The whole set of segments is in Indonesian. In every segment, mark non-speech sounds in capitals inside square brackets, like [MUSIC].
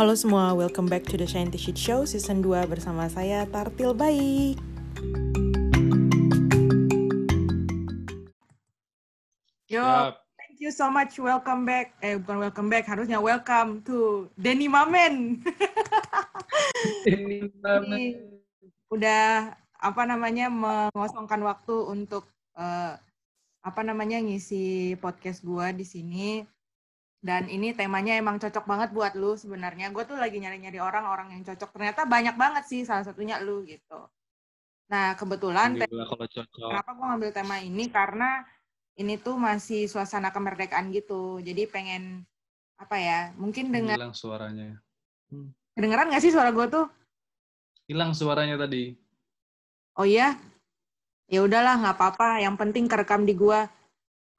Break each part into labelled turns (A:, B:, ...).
A: Halo semua, welcome back to the Shine Shit Show season 2 bersama saya Tartil Baik. Yo, thank you so much. Welcome back. Eh, bukan welcome back, harusnya welcome to Denny Mamen. [LAUGHS]
B: Ini
A: Ini udah apa namanya mengosongkan waktu untuk eh, apa namanya ngisi podcast gua di sini. Dan ini temanya emang cocok banget buat lu sebenarnya. Gue tuh lagi nyari-nyari orang-orang yang cocok. Ternyata banyak banget sih salah satunya lu gitu. Nah, kebetulan
B: kalau cocok.
A: kenapa gue ngambil tema ini karena ini tuh masih suasana kemerdekaan gitu. Jadi pengen apa ya? Mungkin dengan
B: Hilang suaranya.
A: kedengeran nggak sih suara gue tuh?
B: Hilang suaranya tadi.
A: Oh iya? Ya udahlah, nggak apa-apa. Yang penting kerekam di gua.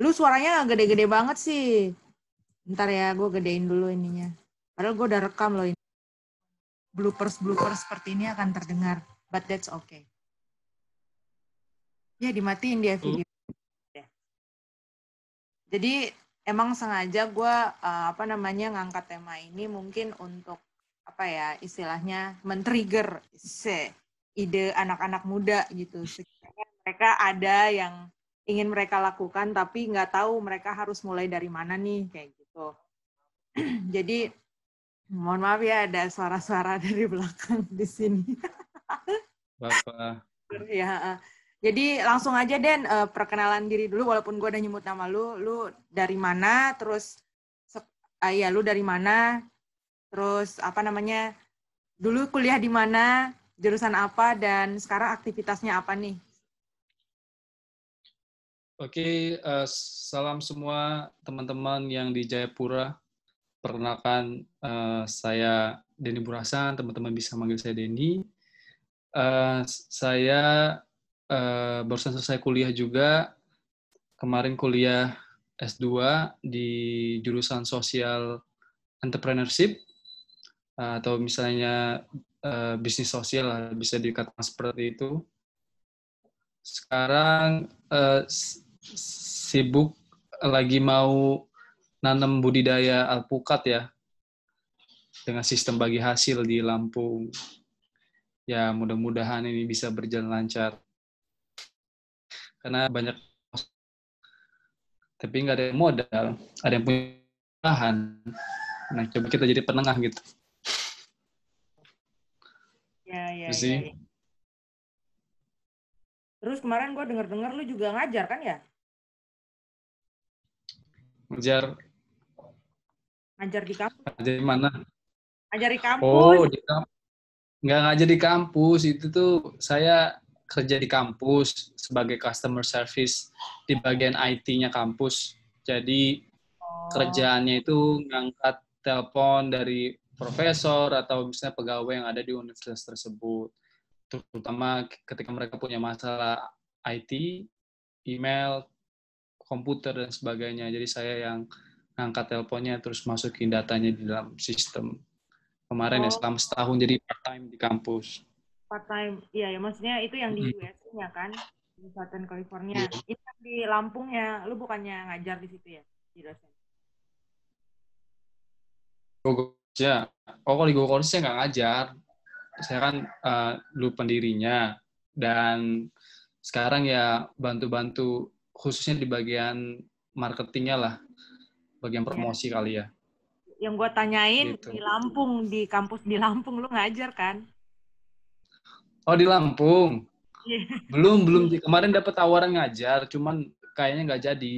A: Lu suaranya gede-gede banget sih. Ntar ya, gue gedein dulu ininya. Padahal gue udah rekam loh ini. Bloopers-bloopers seperti ini akan terdengar. But that's okay. Ya, dimatiin dia video. Ya. Jadi, emang sengaja gue, apa namanya, ngangkat tema ini mungkin untuk, apa ya, istilahnya, men-trigger se ide anak-anak muda gitu. Sekiranya mereka ada yang ingin mereka lakukan, tapi nggak tahu mereka harus mulai dari mana nih, kayak gitu. [CLEARS THROAT] Jadi, mohon maaf ya ada suara-suara [LAUGHS] dari belakang di sini.
B: Bapak.
A: ya, jadi langsung aja Den, eh, perkenalan diri dulu, walaupun gue udah nyebut nama lu, lu dari mana, terus, sek- ah, iya lu dari mana, terus apa namanya, dulu kuliah di mana, jurusan apa, dan sekarang aktivitasnya apa nih?
B: Oke, eh, salam semua teman-teman yang di Jayapura. Perkenalkan, eh, saya Denny Burasan, teman-teman bisa manggil saya Denny. Eh, saya eh, barusan selesai kuliah juga. Kemarin kuliah S2 di jurusan Sosial Entrepreneurship, eh, atau misalnya eh, bisnis sosial, bisa dikatakan seperti itu. Sekarang s- sibuk lagi mau nanam budidaya alpukat ya dengan sistem bagi hasil di Lampung. Ya mudah-mudahan ini bisa berjalan lancar. Karena banyak tapi nggak ada yang modal, ada yang punya bahan. Nah coba kita jadi penengah gitu.
A: Ya, ya,
B: sih.
A: ya, ya. Terus kemarin gue denger-dengar lu juga ngajar kan ya?
B: Ngejar
A: Ngajar di kampus.
B: ngajar di mana?
A: Ngajar di kampus.
B: Oh, di kampus. Nggak ngajar di kampus. Itu tuh saya kerja di kampus sebagai customer service di bagian IT-nya kampus. Jadi
A: Oh.
B: kerjaannya itu ngangkat telepon dari profesor atau misalnya pegawai yang ada di universitas tersebut. Terutama ketika mereka punya masalah IT, email, komputer, dan sebagainya. Jadi saya yang ngangkat teleponnya terus masukin datanya di dalam sistem. Kemarin ya
A: Oh.
B: selama setahun jadi part time di kampus.
A: part time. Iya ya, maksudnya itu yang di
B: Mm.
A: US-nya kan, di Southern California.
B: Iya.
A: Itu di Lampungnya, lu bukannya ngajar di situ ya? Di dosen.
B: Ya. Oh kalau di Go College saya nggak ngajar. Saya kan eh, dulu pendirinya dan sekarang ya bantu-bantu khususnya di bagian marketingnya lah, bagian promosi kali ya.
A: Yang gue tanyain
B: Gitu.
A: di Lampung, di kampus di Lampung lu ngajar kan?
B: Oh di Lampung.
A: Iya.
B: Belum belum kemarin dapat tawaran ngajar, cuman kayaknya nggak jadi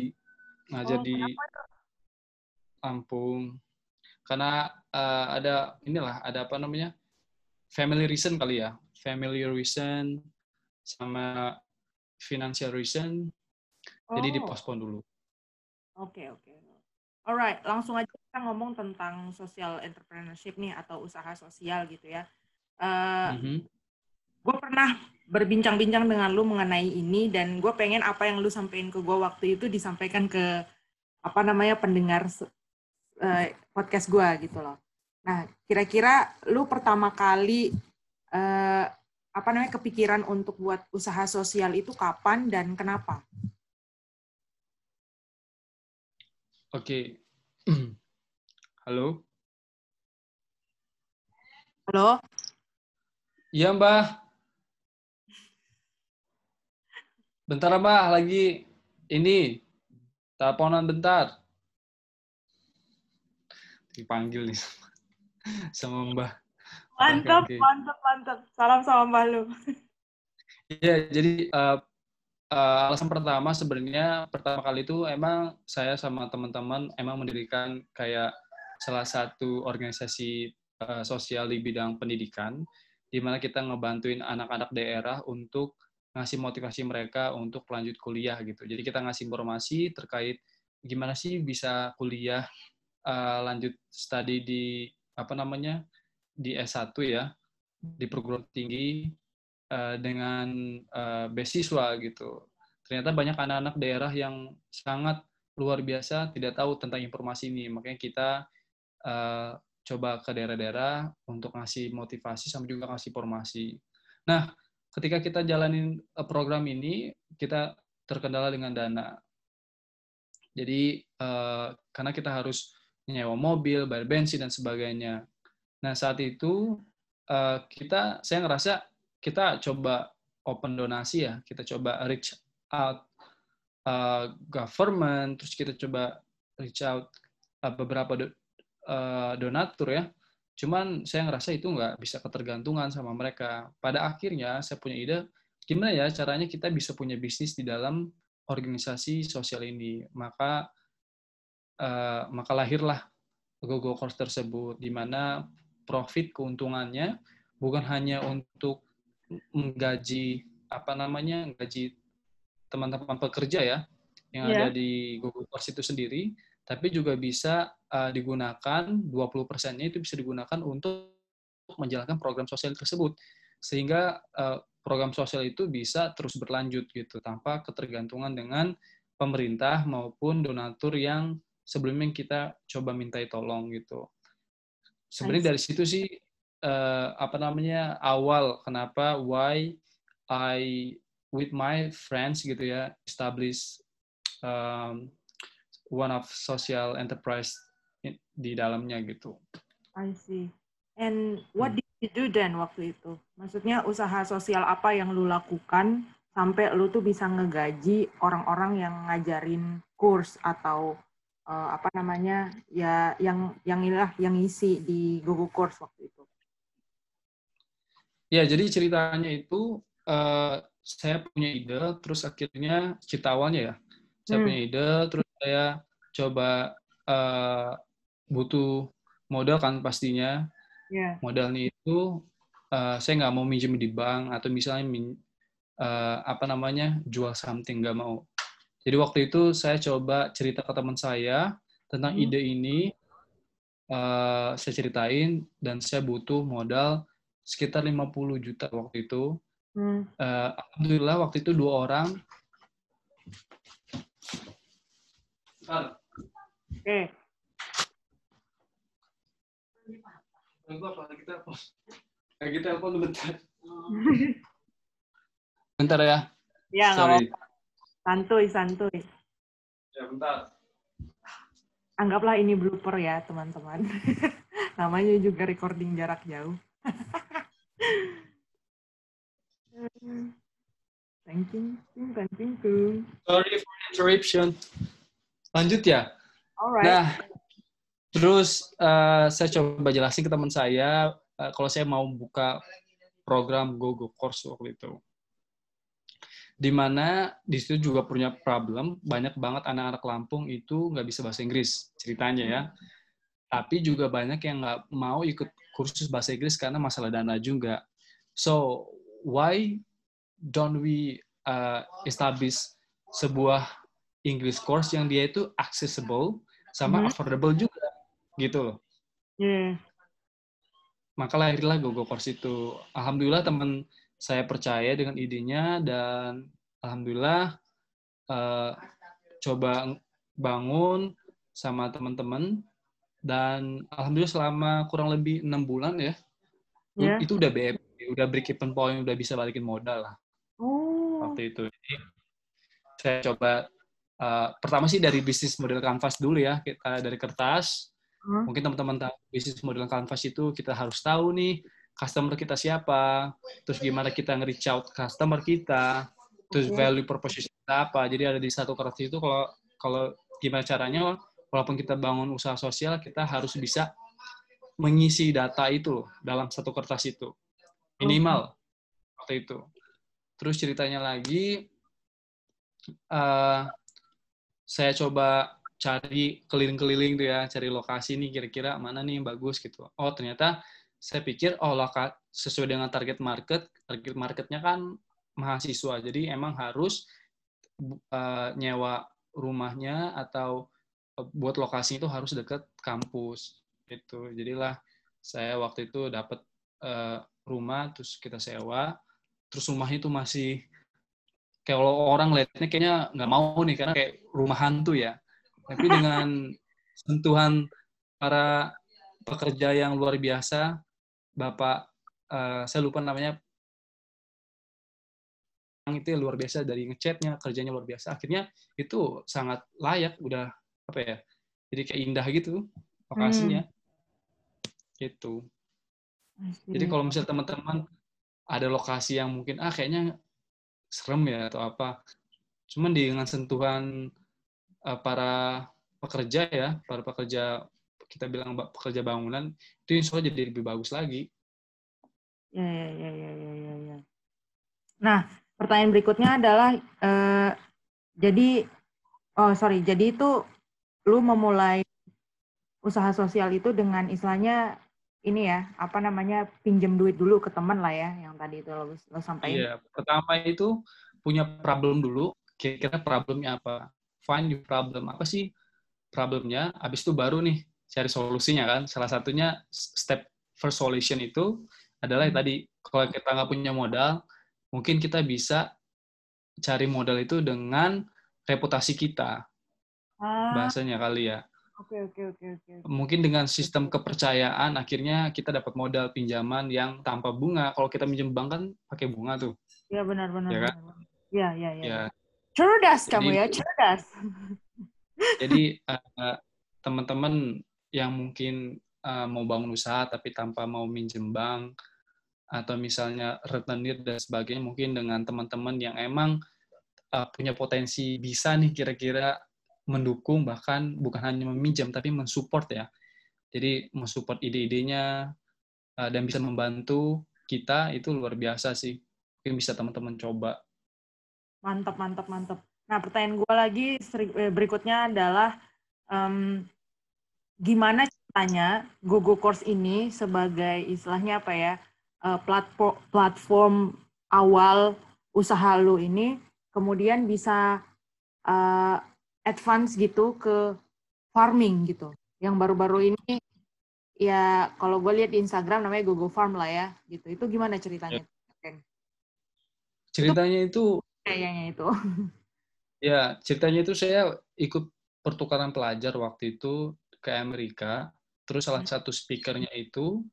B: ngajar
A: Oh,
B: di Lampung. Karena eh, ada inilah ada apa namanya family reason kali ya, family reason sama financial reason. Jadi
A: Oh,
B: dipospon dulu.
A: Oke, oke. Alright, langsung aja kita ngomong tentang social entrepreneurship nih atau usaha sosial gitu ya. Eh,
B: Mhm.
A: gue pernah berbincang-bincang dengan lu mengenai ini dan gue pengen apa yang lu sampaikan ke gue waktu itu disampaikan ke apa namanya pendengar eh, podcast gue gitu loh. Nah, kira-kira lu pertama kali eh, apa namanya kepikiran untuk buat usaha sosial itu kapan dan kenapa?
B: Oke. [CLEARS THROAT] Halo.
A: Halo?
B: Iya, Mbah. Bentar, Mbah, lagi ini teleponan bentar. Dipanggil nih sama Mbah.
A: Mantap,
B: Oke, oke.
A: mantap, mantap. Salam sama Mbah lu.
B: Iya, jadi uh, uh, alasan pertama sebenarnya pertama kali itu emang saya sama teman-teman emang mendirikan kayak salah satu organisasi uh, sosial di bidang pendidikan, di mana kita ngebantuin anak-anak daerah untuk ngasih motivasi mereka untuk lanjut kuliah gitu. Jadi kita ngasih informasi terkait gimana sih bisa kuliah uh, lanjut studi di apa namanya di S1 ya di perguruan tinggi uh, dengan uh, beasiswa gitu. Ternyata banyak anak-anak daerah yang sangat luar biasa tidak tahu tentang informasi ini. Makanya kita uh, coba ke daerah-daerah untuk ngasih motivasi sama juga ngasih informasi. Nah, ketika kita jalanin program ini, kita terkendala dengan dana. Jadi, uh, karena kita harus nyewa mobil, bayar bensin, dan sebagainya. Nah, saat itu uh, kita, saya ngerasa kita coba open donasi ya, kita coba reach out uh, government, terus kita coba reach out uh, beberapa do, uh, donatur ya. Cuman saya ngerasa itu nggak bisa ketergantungan sama mereka. Pada akhirnya saya punya ide, gimana ya caranya kita bisa punya bisnis di dalam organisasi sosial ini. Maka uh, maka lahirlah GoGo Course tersebut, di mana profit keuntungannya bukan hanya untuk menggaji apa namanya gaji teman-teman pekerja ya yang yeah. ada di Google Course itu sendiri, tapi juga bisa uh, digunakan 20 persennya itu bisa digunakan untuk menjalankan program sosial tersebut sehingga uh, program sosial itu bisa terus berlanjut gitu tanpa ketergantungan dengan pemerintah maupun donatur yang sebelumnya kita coba mintai tolong gitu. Sebenarnya dari situ sih uh, apa namanya awal kenapa why I with my friends gitu ya establish um, one of social enterprise di dalamnya gitu.
A: I see. And what did you do then waktu itu? Maksudnya usaha sosial apa yang lu lakukan sampai lu tuh bisa ngegaji orang-orang yang ngajarin kurs atau uh, apa namanya ya yang yang inilah yang isi di Google Course waktu itu.
B: Ya, jadi ceritanya itu uh, saya punya ide, terus akhirnya cerita awalnya ya, saya hmm. punya ide, terus saya coba uh, butuh modal kan pastinya. Yeah. Modalnya itu uh, saya nggak mau minjem di bank atau misalnya min, uh, apa namanya jual something nggak mau. Jadi waktu itu saya coba cerita ke teman saya tentang hmm. ide ini, uh, saya ceritain dan saya butuh modal sekitar 50 juta waktu itu. Hmm. Uh, Alhamdulillah waktu itu dua orang. Oke. Okay. Kita kita telepon bentar. [LAUGHS] bentar ya.
A: Ya, nggak apa Santuy, santuy.
B: Ya, bentar.
A: Anggaplah ini blooper ya, teman-teman. [LAUGHS] Namanya juga recording jarak jauh. [LAUGHS] Thank you, thank you.
B: Sorry for interruption. Lanjut ya.
A: Alright.
B: Nah, terus uh, saya coba jelasin ke teman saya uh, kalau saya mau buka program GoGo Course waktu itu. Di mana di situ juga punya problem, banyak banget anak-anak Lampung itu nggak bisa bahasa Inggris ceritanya ya. Tapi juga banyak yang nggak mau ikut kursus bahasa Inggris karena masalah dana juga. So, why don't we uh, establish sebuah English course yang dia itu accessible sama mm -hmm. affordable juga, gitu loh.
A: Yeah.
B: Maka lahirlah GoGo Course itu. Alhamdulillah teman saya percaya dengan idenya dan alhamdulillah uh, coba bangun sama teman-teman dan alhamdulillah selama kurang lebih enam bulan ya yeah. itu udah BEP, udah break even point, udah bisa balikin modal lah.
A: Oh.
B: Waktu itu. Jadi, saya coba uh, pertama sih dari bisnis model kanvas dulu ya, kita dari kertas. Hmm. Mungkin teman-teman tahu bisnis model kanvas itu kita harus tahu nih customer kita siapa, terus gimana kita nge-reach out customer kita, terus value proposition kita apa. Jadi ada di satu kertas itu kalau kalau gimana caranya walaupun kita bangun usaha sosial kita harus bisa mengisi data itu dalam satu kertas itu minimal waktu itu. Terus ceritanya lagi uh, saya coba cari keliling-keliling tuh ya, cari lokasi nih kira-kira mana nih yang bagus gitu. Oh ternyata saya pikir oh loka, sesuai dengan target market, target marketnya kan mahasiswa, jadi emang harus uh, nyewa rumahnya atau buat lokasi itu harus dekat kampus gitu. Jadilah saya waktu itu dapat uh, rumah terus kita sewa, terus rumahnya itu masih kalau orang lihatnya kayaknya nggak mau nih karena kayak rumah hantu ya. Tapi dengan [LAUGHS] sentuhan para pekerja yang luar biasa, Bapak uh, saya lupa namanya itu luar biasa dari ngechatnya kerjanya luar biasa akhirnya itu sangat layak udah apa ya jadi kayak indah gitu lokasinya hmm. gitu jadi kalau misalnya teman-teman ada lokasi yang mungkin ah kayaknya serem ya atau apa. Cuman dengan sentuhan uh, para pekerja ya, para pekerja kita bilang pekerja bangunan itu insya Allah jadi lebih bagus lagi.
A: Ya, ya, ya, ya, ya, ya. Nah, pertanyaan berikutnya adalah uh, jadi oh sorry, jadi itu lu memulai usaha sosial itu dengan istilahnya ini ya apa namanya pinjam duit dulu ke teman lah ya yang tadi itu lo, lo sampaikan.
B: Iya, pertama itu punya problem dulu, kira-kira problemnya apa? Find your problem. Apa sih problemnya? Habis itu baru nih cari solusinya kan. Salah satunya step first solution itu adalah hmm. tadi kalau kita nggak punya modal, mungkin kita bisa cari modal itu dengan reputasi kita. Ah. Bahasanya kali ya.
A: Oke oke oke oke.
B: Mungkin dengan sistem kepercayaan akhirnya kita dapat modal pinjaman yang tanpa bunga. Kalau kita minjem bank kan pakai bunga tuh.
A: Iya benar benar. Ya kan? Iya iya iya. Ya. Cerdas jadi, kamu ya, cerdas. [LAUGHS]
B: Jadi uh, teman-teman yang mungkin uh, mau bangun usaha tapi tanpa mau minjem bank atau misalnya retenir dan sebagainya mungkin dengan teman-teman yang emang uh, punya potensi bisa nih kira-kira mendukung bahkan bukan hanya meminjam tapi mensupport ya. Jadi mensupport ide-idenya uh, dan bisa membantu kita itu luar biasa sih. Mungkin bisa teman-teman coba.
A: Mantap, mantap, mantap. Nah pertanyaan gue lagi eh, berikutnya adalah um, gimana caranya Google Course ini sebagai istilahnya apa ya uh, platform platform awal usaha lu ini kemudian bisa advance gitu ke farming gitu. Yang baru-baru ini ya kalau gue lihat di Instagram namanya Google Farm lah ya gitu. Itu gimana ceritanya? Ya.
B: Ceritanya itu
A: kayaknya itu. [LAUGHS]
B: Ya, ceritanya itu saya ikut pertukaran pelajar waktu itu ke Amerika. Terus salah hmm. satu speakernya itu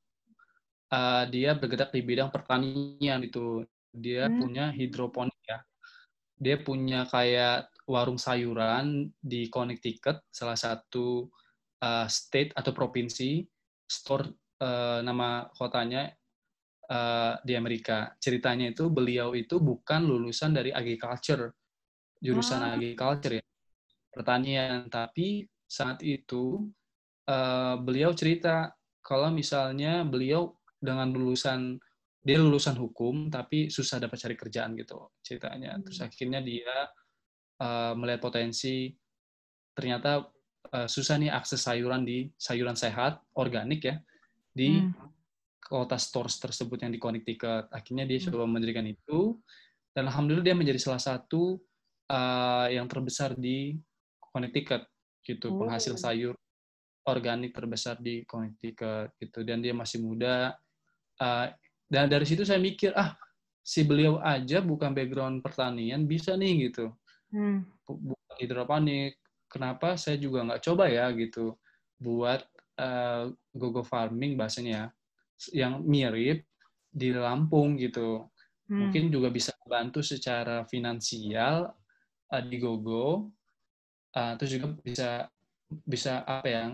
B: uh, dia bergerak di bidang pertanian itu. Dia hmm. punya hidroponik. Dia punya kayak warung sayuran di Connecticut, salah satu uh, state atau provinsi, store uh, nama kotanya uh, di Amerika. Ceritanya itu beliau itu bukan lulusan dari agriculture, jurusan oh. agriculture ya, pertanian, tapi saat itu uh, beliau cerita kalau misalnya beliau dengan lulusan dia lulusan hukum tapi susah dapat cari kerjaan gitu ceritanya. Terus hmm. akhirnya dia uh, melihat potensi ternyata uh, susah nih akses sayuran di sayuran sehat organik ya di hmm. kota stores tersebut yang di Connecticut. Akhirnya dia coba hmm. mendirikan itu dan alhamdulillah dia menjadi salah satu uh, yang terbesar di Connecticut gitu, oh. penghasil sayur organik terbesar di Connecticut gitu dan dia masih muda uh, dan dari situ saya mikir ah si beliau aja bukan background pertanian bisa nih gitu hmm. buat hidroponik kenapa saya juga nggak coba ya gitu buat uh, gogo farming bahasanya yang mirip di Lampung gitu hmm. mungkin juga bisa bantu secara finansial uh, di gogo uh, terus juga bisa bisa apa ya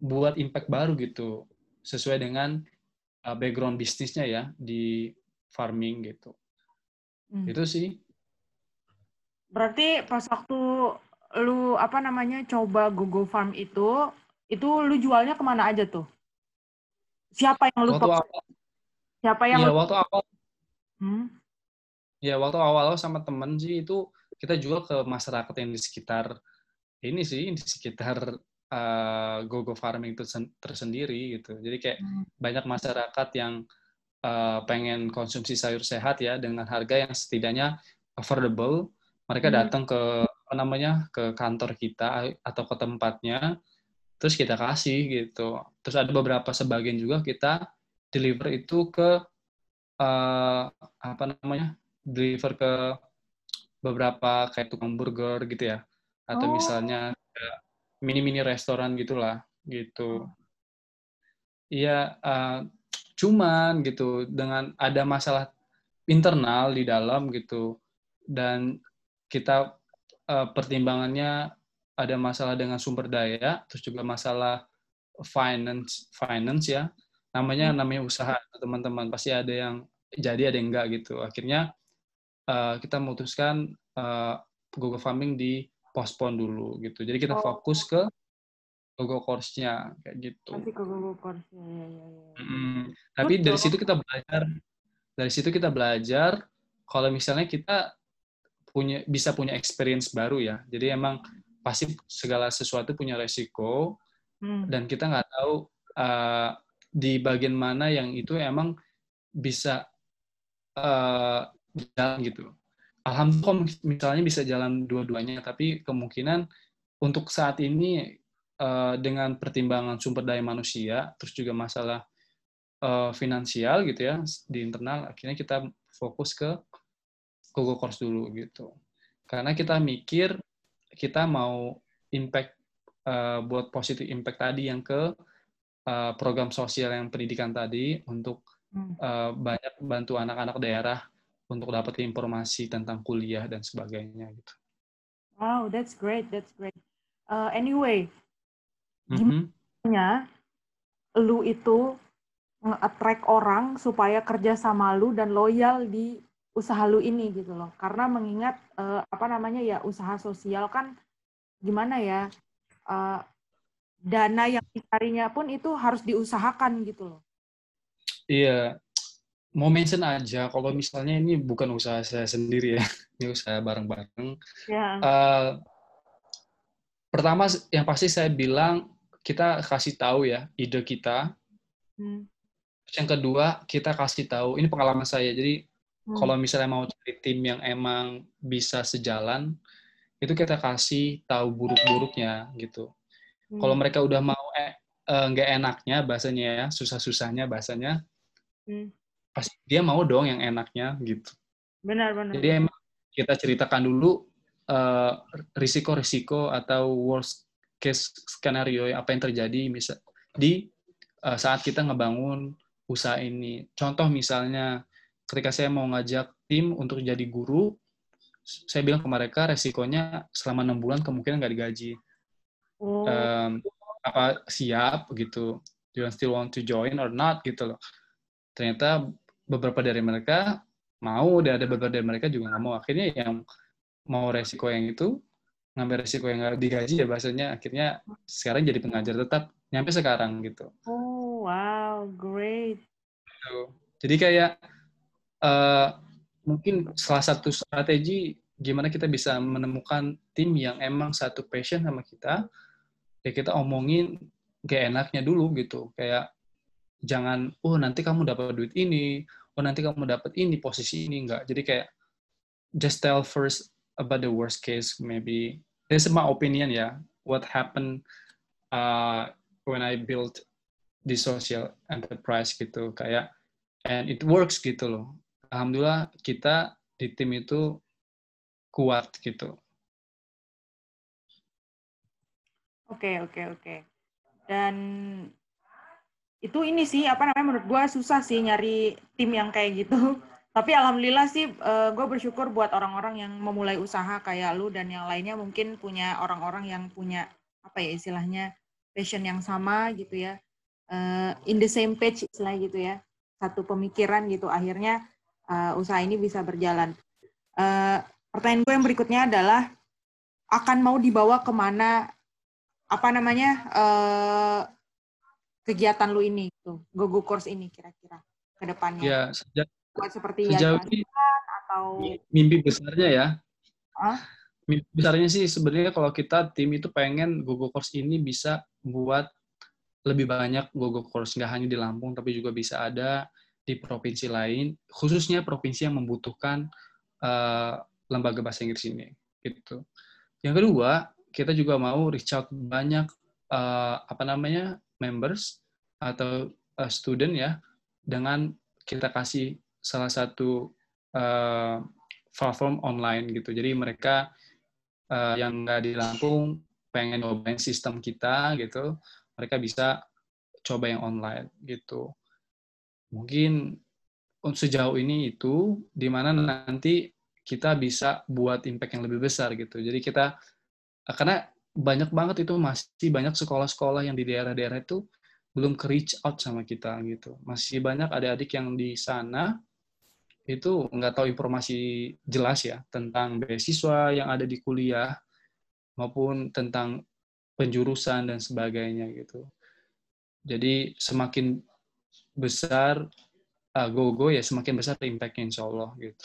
B: buat impact baru gitu sesuai dengan background bisnisnya ya di farming gitu. Hmm. Itu sih.
A: Berarti pas waktu lu apa namanya coba Google Farm itu, itu lu jualnya ke mana aja tuh? Siapa yang lu
B: waktu awal,
A: Siapa yang
B: Iya,
A: lu...
B: waktu awal. Hmm? Ya, waktu awal sama temen sih itu kita jual ke masyarakat yang di sekitar ini sih di sekitar uh, gogo farming itu tersendiri gitu. Jadi kayak hmm. banyak masyarakat yang uh, pengen konsumsi sayur sehat ya dengan harga yang setidaknya affordable. Mereka hmm. datang ke apa namanya ke kantor kita atau ke tempatnya terus kita kasih gitu. Terus ada beberapa sebagian juga kita deliver itu ke uh, apa namanya? deliver ke beberapa kayak tukang burger gitu ya. Atau oh. misalnya mini-mini restoran gitulah gitu. Iya, uh, cuman gitu dengan ada masalah internal di dalam gitu dan kita uh, pertimbangannya ada masalah dengan sumber daya, terus juga masalah finance, finance ya. Namanya hmm. namanya usaha teman-teman pasti ada yang jadi ada yang enggak gitu. Akhirnya uh, kita memutuskan uh, Google Farming di postpone dulu gitu. Jadi kita oh. fokus ke Google Course-nya kayak gitu.
A: Nanti ke Google Course-nya ya ya ya.
B: Mm, tapi dari situ kita belajar dari situ kita belajar kalau misalnya kita punya bisa punya experience baru ya. Jadi emang pasti segala sesuatu punya resiko hmm. dan kita nggak tahu uh, di bagian mana yang itu emang bisa uh, jalan gitu. Alhamdulillah misalnya bisa jalan dua-duanya, tapi kemungkinan untuk saat ini uh, dengan pertimbangan sumber daya manusia, terus juga masalah uh, finansial gitu ya di internal, akhirnya kita fokus ke Google Course dulu gitu. Karena kita mikir kita mau impact uh, buat positif impact tadi yang ke uh, program sosial yang pendidikan tadi untuk uh, banyak bantu anak-anak daerah untuk dapat informasi tentang kuliah dan sebagainya gitu.
A: Wow, that's great, that's great. Uh, anyway, mm-hmm. gimana lu itu nge-attract orang supaya kerja sama lu dan loyal di usaha lu ini gitu loh. Karena mengingat uh, apa namanya ya usaha sosial kan gimana ya uh, dana yang dicarinya pun itu harus diusahakan gitu loh.
B: Iya, mau mention aja kalau misalnya ini bukan usaha saya sendiri ya, [LAUGHS] ini usaha bareng-bareng. Ya. Uh, pertama yang pasti saya bilang kita kasih tahu ya ide kita. Hmm. Yang kedua kita kasih tahu ini pengalaman saya. Jadi Hmm. Kalau misalnya mau cari tim yang emang bisa sejalan, itu kita kasih tahu buruk-buruknya gitu. Hmm. Kalau mereka udah mau eh, eh, nggak eh, enaknya bahasanya ya, susah-susahnya bahasanya, hmm. Pasti dia mau dong yang enaknya gitu.
A: Benar-benar.
B: Jadi emang kita ceritakan dulu uh, risiko-risiko atau worst case skenario apa yang terjadi misal di uh, saat kita ngebangun usaha ini. Contoh misalnya ketika saya mau ngajak tim untuk jadi guru, saya bilang ke mereka resikonya selama enam bulan kemungkinan nggak digaji. Oh. Um, apa siap gitu? Do you still want to join or not gitu loh. Ternyata beberapa dari mereka mau, dan ada beberapa dari mereka juga nggak mau. Akhirnya yang mau resiko yang itu ngambil resiko yang nggak digaji ya bahasanya akhirnya sekarang jadi pengajar tetap nyampe sekarang gitu.
A: Oh wow, great.
B: Gitu. Jadi kayak uh, mungkin salah satu strategi gimana kita bisa menemukan tim yang emang satu passion sama kita ya kita omongin gak enaknya dulu gitu kayak jangan oh nanti kamu dapat duit ini oh nanti kamu dapat ini posisi ini. Enggak jadi kayak just tell first about the worst case maybe. This is my opinion ya. What happened uh, when I built the social enterprise gitu. Kayak and it works gitu loh. Alhamdulillah kita di tim itu kuat gitu.
A: Oke, oke, oke. Dan itu ini sih apa namanya menurut gue susah sih nyari tim yang kayak gitu. [LAUGHS] Tapi alhamdulillah sih uh, eh, gue bersyukur buat orang-orang yang memulai usaha kayak lu dan yang lainnya mungkin punya orang-orang yang punya apa ya istilahnya passion yang sama gitu ya. Uh, in the same page istilah gitu ya. satu pemikiran gitu akhirnya uh, usaha ini bisa berjalan. Uh, pertanyaan gue yang berikutnya adalah akan mau dibawa ke mana apa namanya uh, kegiatan lu ini tuh GoGo Course ini kira-kira ke depannya?
B: Ya, sejak
A: buat seperti
B: sejauh ini
A: atau
B: mimpi besarnya ya.
A: Huh?
B: Mimpi besarnya sih sebenarnya kalau kita tim itu pengen GoGo Course ini bisa buat lebih banyak GoGo Course nggak hanya di Lampung tapi juga bisa ada di provinsi lain, khususnya provinsi yang membutuhkan uh, lembaga bahasa Inggris ini. Gitu. Yang kedua, kita juga mau reach out banyak uh, apa namanya members atau uh, student ya dengan kita kasih salah satu uh, platform online gitu. Jadi mereka uh, yang nggak di Lampung pengen nyobain sistem kita gitu, mereka bisa coba yang online gitu. Mungkin sejauh ini itu di mana nanti kita bisa buat impact yang lebih besar gitu. Jadi kita karena banyak banget itu masih banyak sekolah-sekolah yang di daerah-daerah itu belum ke reach out sama kita gitu. Masih banyak adik-adik yang di sana itu nggak tahu informasi jelas ya tentang beasiswa yang ada di kuliah maupun tentang penjurusan dan sebagainya gitu. Jadi semakin besar uh, go-go ya semakin besar impact-nya insya Allah gitu.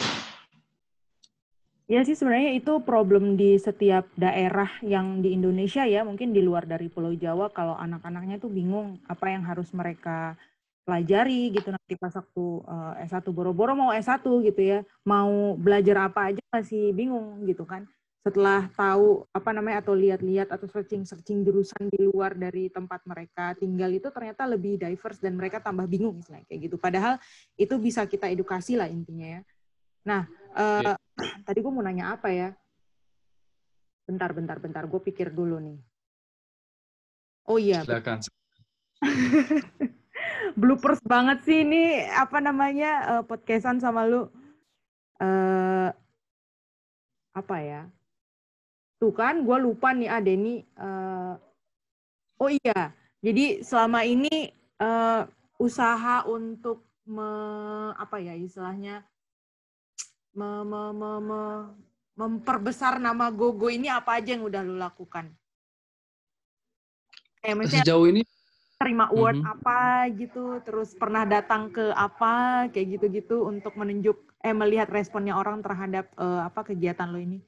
A: Ya sih sebenarnya itu problem di setiap daerah yang di Indonesia ya, mungkin di luar dari Pulau Jawa kalau anak-anaknya tuh bingung apa yang harus mereka pelajari gitu nanti pas waktu uh, S1 boro-boro mau S1 gitu ya, mau belajar apa aja masih bingung gitu kan. Setelah tahu apa namanya atau lihat-lihat atau searching-searching jurusan di luar dari tempat mereka tinggal itu ternyata lebih diverse dan mereka tambah bingung misalnya kayak gitu. Padahal itu bisa kita edukasi lah intinya ya. Nah, uh, [CLEARS THROAT] tadi gue mau nanya apa ya? Bentar, bentar, bentar. Gue pikir dulu nih. Oh iya.
B: Silakan. [LAUGHS]
A: Bloopers banget sih ini apa namanya uh, podcastan sama lu. Uh, apa ya? Tuh kan, gue lupa nih ah Denny. Uh, oh iya, jadi selama ini uh, usaha untuk me, apa ya istilahnya me, me, me, me, memperbesar nama Gogo ini apa aja yang udah lu lakukan?
B: Kayak Sejauh ini
A: terima award mm -hmm. apa gitu, terus pernah datang ke apa kayak gitu-gitu untuk menunjuk eh melihat responnya orang terhadap uh, apa kegiatan lo ini?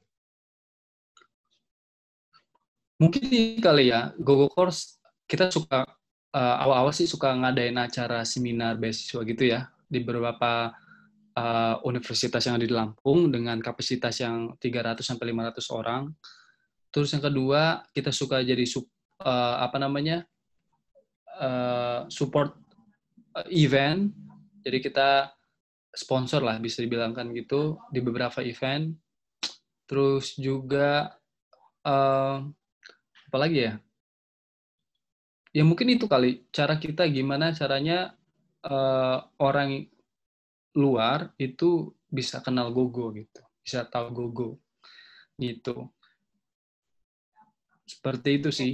B: Mungkin kali ya, Gogo Course kita suka uh, awal-awal sih suka ngadain acara seminar beasiswa gitu ya di beberapa uh, universitas yang ada di Lampung dengan kapasitas yang 300 sampai 500 orang. Terus yang kedua, kita suka jadi sub, uh, apa namanya? Uh, support event. Jadi kita sponsor lah bisa dibilangkan gitu di beberapa event. Terus juga uh, apa lagi ya? Ya mungkin itu kali cara kita gimana caranya uh, orang luar itu bisa kenal Gogo gitu, bisa tahu Gogo gitu. Seperti itu sih.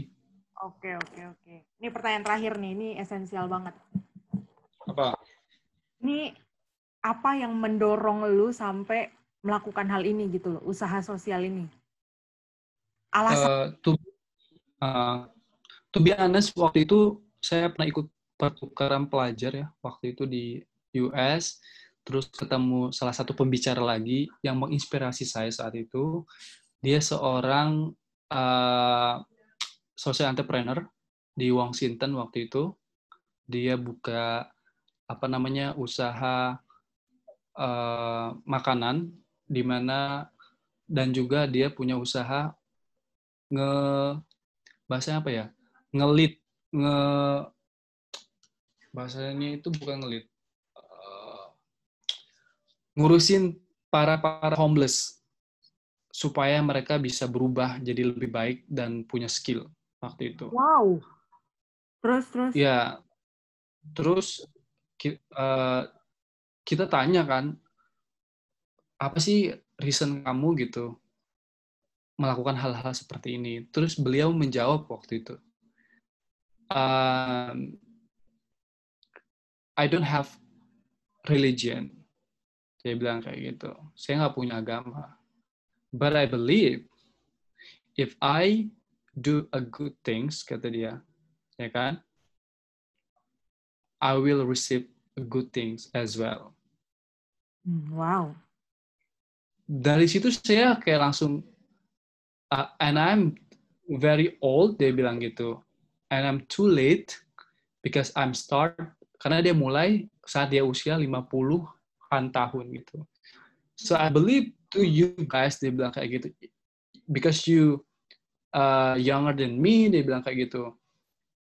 A: Oke, oke, oke. Ini pertanyaan terakhir nih, ini esensial banget.
B: Apa?
A: Ini apa yang mendorong lu sampai melakukan hal ini gitu loh, usaha sosial ini?
B: Alasan? Uh, to, uh, to be honest, waktu itu saya pernah ikut pertukaran pelajar ya, waktu itu di US terus ketemu salah satu pembicara lagi yang menginspirasi saya saat itu. Dia seorang uh, social entrepreneur di Washington waktu itu. Dia buka apa namanya usaha uh, makanan di mana dan juga dia punya usaha nge bahasanya apa ya ngelit nge bahasanya itu bukan ngelit ngurusin para para homeless supaya mereka bisa berubah jadi lebih baik dan punya skill waktu itu.
A: Wow. Terus terus.
B: Ya. Terus uh, kita tanya kan apa sih reason kamu gitu melakukan hal-hal seperti ini. Terus beliau menjawab waktu itu. Um, I don't have religion. Dia bilang kayak gitu. Saya nggak punya agama. But I believe if I do a good things, kata dia, ya kan? I will receive good things as well.
A: Hmm, wow.
B: Dari situ saya kayak langsung, uh, and I'm very old, dia bilang gitu. And I'm too late because I'm start, karena dia mulai saat dia usia 50-an tahun gitu. So I believe to you guys, dia bilang kayak gitu. Because you uh, younger than me, dia bilang kayak gitu.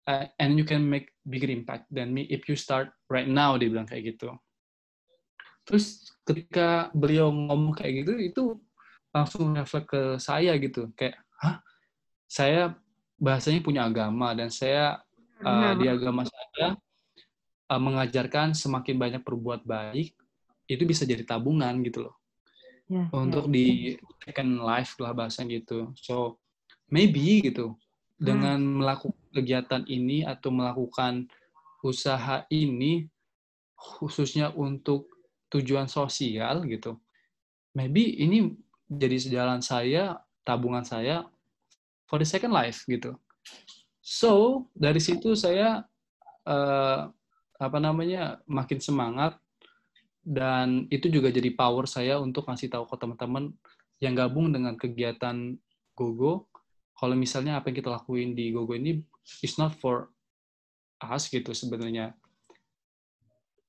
B: Uh, and you can make bigger impact than me if you start right now, dia bilang kayak gitu. Terus ketika beliau ngomong kayak gitu, itu langsung reflek ke saya gitu. Kayak, hah? Saya bahasanya punya agama dan saya uh, di agama saya uh, mengajarkan semakin banyak berbuat baik itu bisa jadi tabungan gitu loh.
A: Yeah,
B: untuk
A: yeah.
B: di second life lah bahasanya gitu. So maybe gitu dengan melakukan kegiatan ini atau melakukan usaha ini khususnya untuk tujuan sosial gitu maybe ini jadi sejalan saya tabungan saya for the second life gitu. So dari situ saya uh, apa namanya makin semangat dan itu juga jadi power saya untuk ngasih tahu ke teman-teman yang gabung dengan kegiatan Gogo kalau misalnya apa yang kita lakuin di Gogo ini is not for us gitu sebenarnya.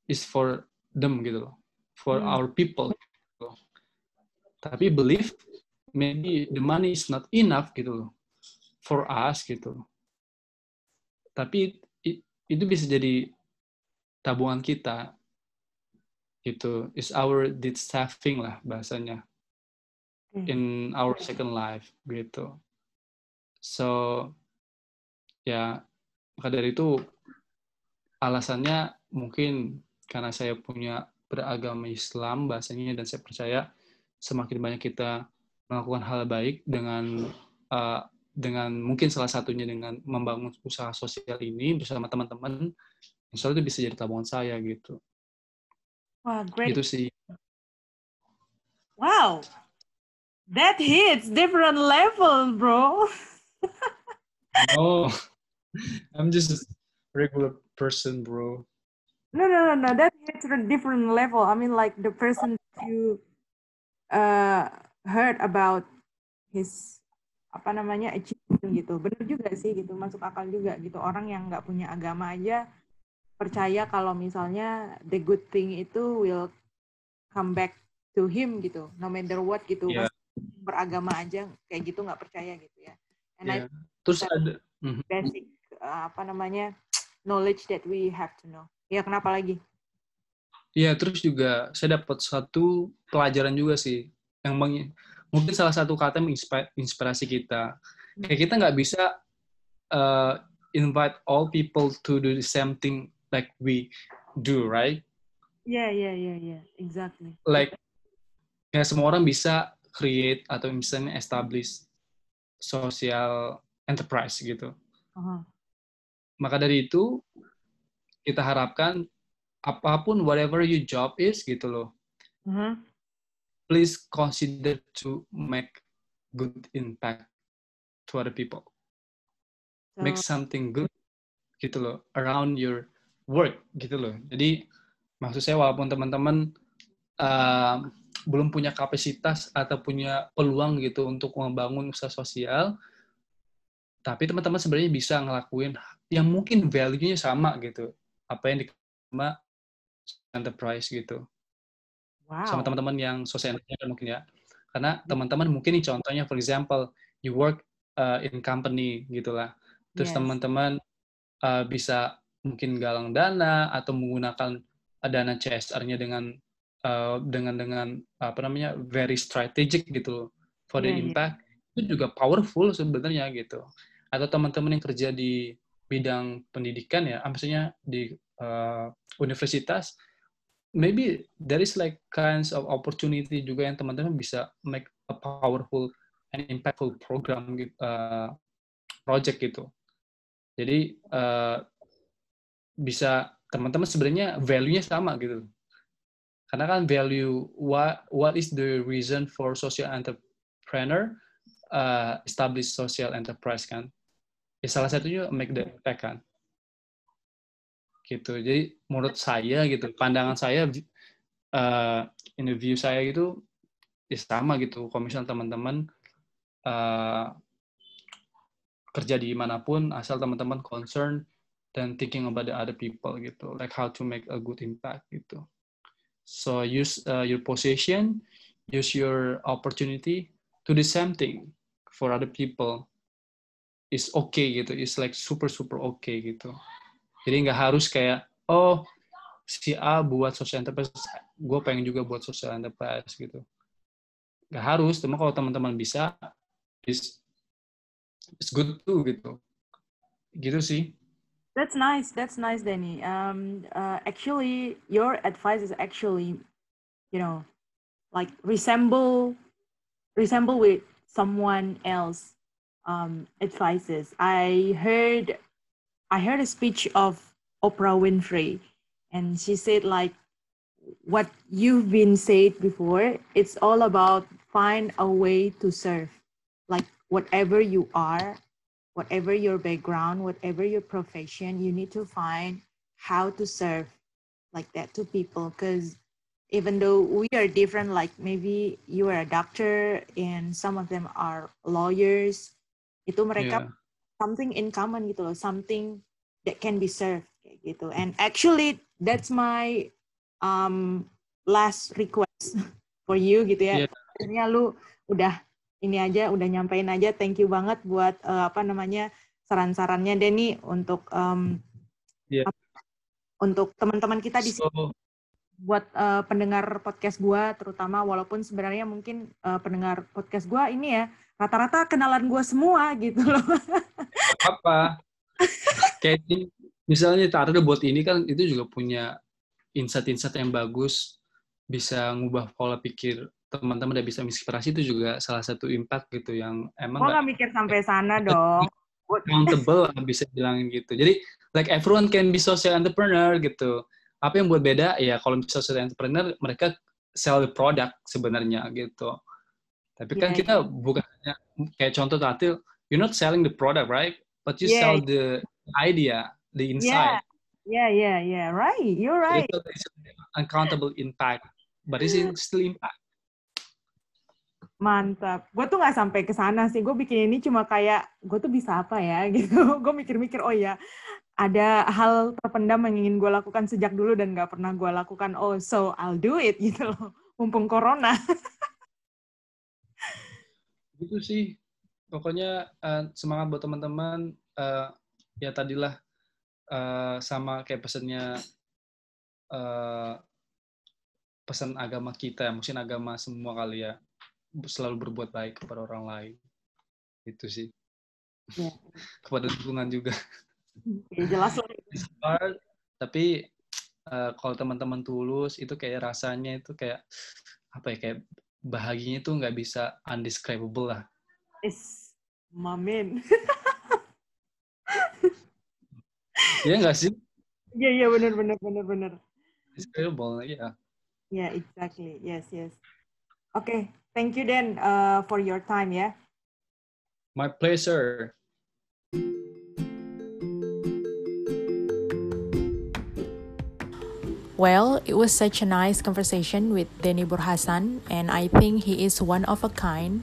B: Is for them gitu loh. For hmm. our people gitu. tapi believe maybe the money is not enough gitu loh. For us gitu. Tapi itu bisa jadi tabungan kita itu is our deed saving lah bahasanya. Hmm. in our second life gitu. So ya maka dari itu alasannya mungkin karena saya punya beragama Islam bahasanya dan saya percaya semakin banyak kita melakukan hal baik dengan uh, dengan mungkin salah satunya dengan membangun usaha sosial ini bersama teman-teman insya Allah itu bisa jadi tabungan saya gitu
A: Wah, great.
B: Itu sih.
A: Wow. That hits different level, bro. [LAUGHS]
B: oh, I'm just a regular person, bro.
A: No, no, no, no. That hits a different level. I mean, like the person you uh, heard about his apa namanya achievement gitu. Bener juga sih gitu, masuk akal juga gitu. Orang yang nggak punya agama aja percaya kalau misalnya the good thing itu will come back to him gitu no matter what gitu yeah. beragama aja kayak gitu nggak percaya gitu ya and yeah. I
B: terus ada
A: mhm. basic uh, apa namanya knowledge that we have to know ya kenapa lagi
B: Iya, terus juga saya dapat satu pelajaran juga sih yang meng, mungkin salah satu kata menginspirasi kita. Kayak hmm. kita nggak bisa uh, invite all people to do the same thing like we do, right?
A: Yeah, yeah, yeah, yeah, exactly.
B: Like, ya semua orang bisa create atau misalnya establish social enterprise gitu. Uh-huh. Maka dari itu kita harapkan apa pun whatever your job is gitu loh. Uh-huh. Please consider to make good impact to other people. So, make something good gitu loh around your work gitu loh. Jadi maksud saya walaupun teman-teman uh, belum punya kapasitas atau punya peluang gitu untuk membangun usaha sosial, tapi teman-teman sebenarnya bisa ngelakuin yang mungkin value-nya sama gitu. Apa yang diterima enterprise gitu. Wow. Sama teman-teman yang social enterprise mungkin ya. Karena teman-teman mungkin nih contohnya for example, you work uh, in company gitulah. Terus yes. teman-teman uh, bisa mungkin galang dana atau menggunakan dana CSR-nya dengan uh, dengan dengan apa namanya very strategic gitu for the yeah, iya. impact yeah. itu juga powerful sebenarnya gitu atau teman-teman yang kerja di bidang pendidikan ya maksudnya di uh, universitas maybe there is like kinds of opportunity juga yang teman-teman bisa make a powerful and impactful program uh, project gitu jadi uh, bisa teman-teman sebenarnya value-nya sama gitu. karena kan value what what is the reason for social entrepreneur? Uh, establish social enterprise kan. Ya salah satunya make the impact kan. Gitu. Jadi menurut saya gitu pandangan saya uh, in the view saya gitu ya sama gitu. Misalnya teman-teman uh, kerja di mana pun asal teman-teman concern dan thinking about the other people gitu like how to make a good impact gitu. So use uh, your position use your opportunity to do something for other people is okay gitu is like super super okay gitu. Jadi nggak harus kayak oh si A buat social enterprise gue pengen juga buat social enterprise gitu. Nggak harus cuma kalau teman-teman bisa is it's good too gitu. Gitu sih
A: That's nice. That's nice, Danny. Um, uh, actually, your advice is actually, you know, like resemble, resemble with someone else um, advices. I heard, I heard a speech of Oprah Winfrey, and she said like, what you've been said before. It's all about find a way to serve, like whatever you are, whatever your background, whatever your profession, you need to find how to serve like that to people. Because even though we are different, like maybe you are a doctor and some of them are lawyers, itu mereka yeah. something in common gitu loh, something that can be served kayak gitu. And actually that's my um, last request [LAUGHS] for you gitu ya. Yeah. Akhirnya lu udah ini aja udah nyampein aja thank you banget buat uh, apa namanya saran-sarannya Denny untuk um, yeah. untuk teman-teman kita di so, sini buat uh, pendengar podcast gua terutama walaupun sebenarnya mungkin uh, pendengar podcast gua ini ya rata-rata kenalan gua semua gitu loh.
B: Apa? Kayak misalnya Tara buat ini kan itu juga punya insight-insight yang bagus bisa ngubah pola pikir teman-teman udah bisa menginspirasi itu juga salah satu impact gitu yang emang
A: Gue nggak mikir sampai sana dong.
B: Accountable bisa bilangin gitu. Jadi like everyone can be social entrepreneur gitu. Apa yang buat beda ya kalau social entrepreneur mereka sell the product sebenarnya gitu. Tapi kan yeah, kita yeah. bukan kayak contoh tadi, you're not selling the product right, but you yeah. sell the idea, the insight.
A: Yeah, yeah, yeah, yeah. right. You're right. It's
B: uncountable impact, but it's [GASPS] still impact.
A: Mantap. Gue tuh nggak sampai ke sana sih. Gue bikin ini cuma kayak gue tuh bisa apa ya [LAUGHS] gitu. gue mikir-mikir oh ya ada hal terpendam yang ingin gue lakukan sejak dulu dan nggak pernah gue lakukan. Oh so I'll do it [LAUGHS] gitu loh. Mumpung corona. [LAUGHS]
B: Itu sih. Pokoknya uh, semangat buat teman-teman. Uh, ya tadilah uh, sama kayak pesannya uh, pesan agama kita, mungkin agama semua kali ya selalu berbuat baik kepada orang lain itu sih ya. [LAUGHS] kepada lingkungan juga
A: ya, jelas lah
B: tapi uh, kalau teman-teman tulus itu kayak rasanya itu kayak apa ya kayak bahagianya itu nggak bisa undescribable lah
A: is mamin [LAUGHS]
B: Iya nggak sih?
A: Iya iya benar benar benar benar.
B: Describable ya. Yeah.
A: Yeah, exactly. Yes yes. Oke, okay. Thank you, Dan, uh, for your time, yeah?
B: My pleasure.
C: Well, it was such a nice conversation with Denny Burhasan, and I think he is one of a kind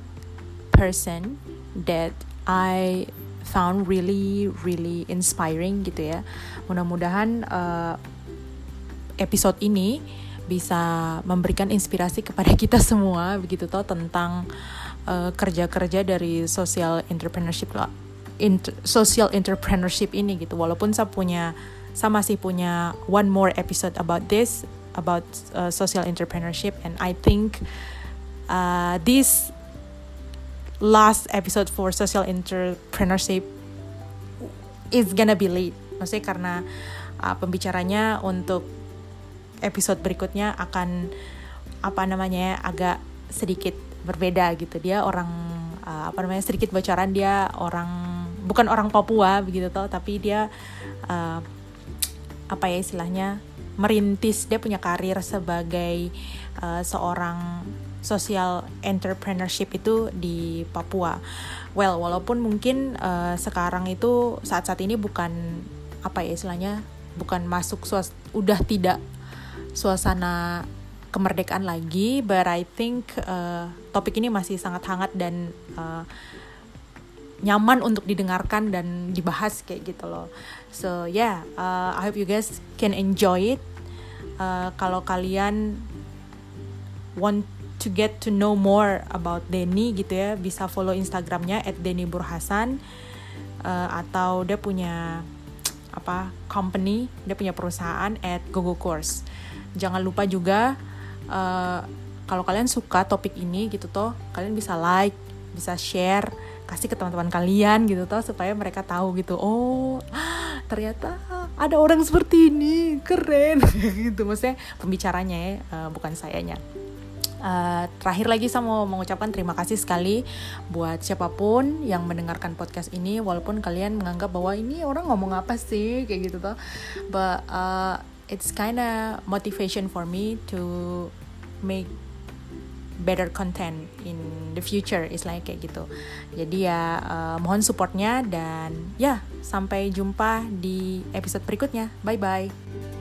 C: person that I found really, really inspiring gitu ya. Mudah-mudahan uh, episode ini bisa memberikan inspirasi kepada kita semua begitu toh tentang uh, kerja-kerja dari social entrepreneurship inter, social entrepreneurship ini gitu. Walaupun saya punya saya masih punya one more episode about this about uh, social entrepreneurship and I think uh, this last episode for social entrepreneurship is gonna be late. Maksudnya karena uh, pembicaranya untuk episode berikutnya akan apa namanya agak sedikit berbeda gitu dia orang uh, apa namanya sedikit bocoran dia orang bukan orang Papua begitu toh tapi dia uh, apa ya istilahnya
A: merintis dia punya karir sebagai uh, seorang social entrepreneurship itu di Papua. Well, walaupun mungkin uh, sekarang itu saat-saat ini bukan apa ya istilahnya bukan masuk suas udah tidak suasana kemerdekaan lagi, but I think uh, topik ini masih sangat hangat dan uh, nyaman untuk didengarkan dan dibahas kayak gitu loh. So yeah, uh, I hope you guys can enjoy it. Uh, kalau kalian want to get to know more about Denny gitu ya bisa follow Instagramnya at Denny Burhasan uh, atau dia punya apa company dia punya perusahaan at Gogo Course jangan lupa juga uh, kalau kalian suka topik ini gitu toh kalian bisa like bisa share kasih ke teman-teman kalian gitu toh supaya mereka tahu gitu oh [GASPS] ternyata ada orang seperti ini keren. [LAUGHS] Gitu maksudnya pembicaranya ya uh, bukan sayanya. Uh, terakhir lagi saya mau mengucapkan terima kasih sekali buat siapa pun yang mendengarkan podcast ini walaupun kalian menganggap bahwa ini orang ngomong apa sih kayak gitu tuh but uh, it's kinda motivation for me to make better content in the future is like kayak gitu. Jadi ya uh, mohon supportnya dan ya sampai jumpa di episode berikutnya. Bye bye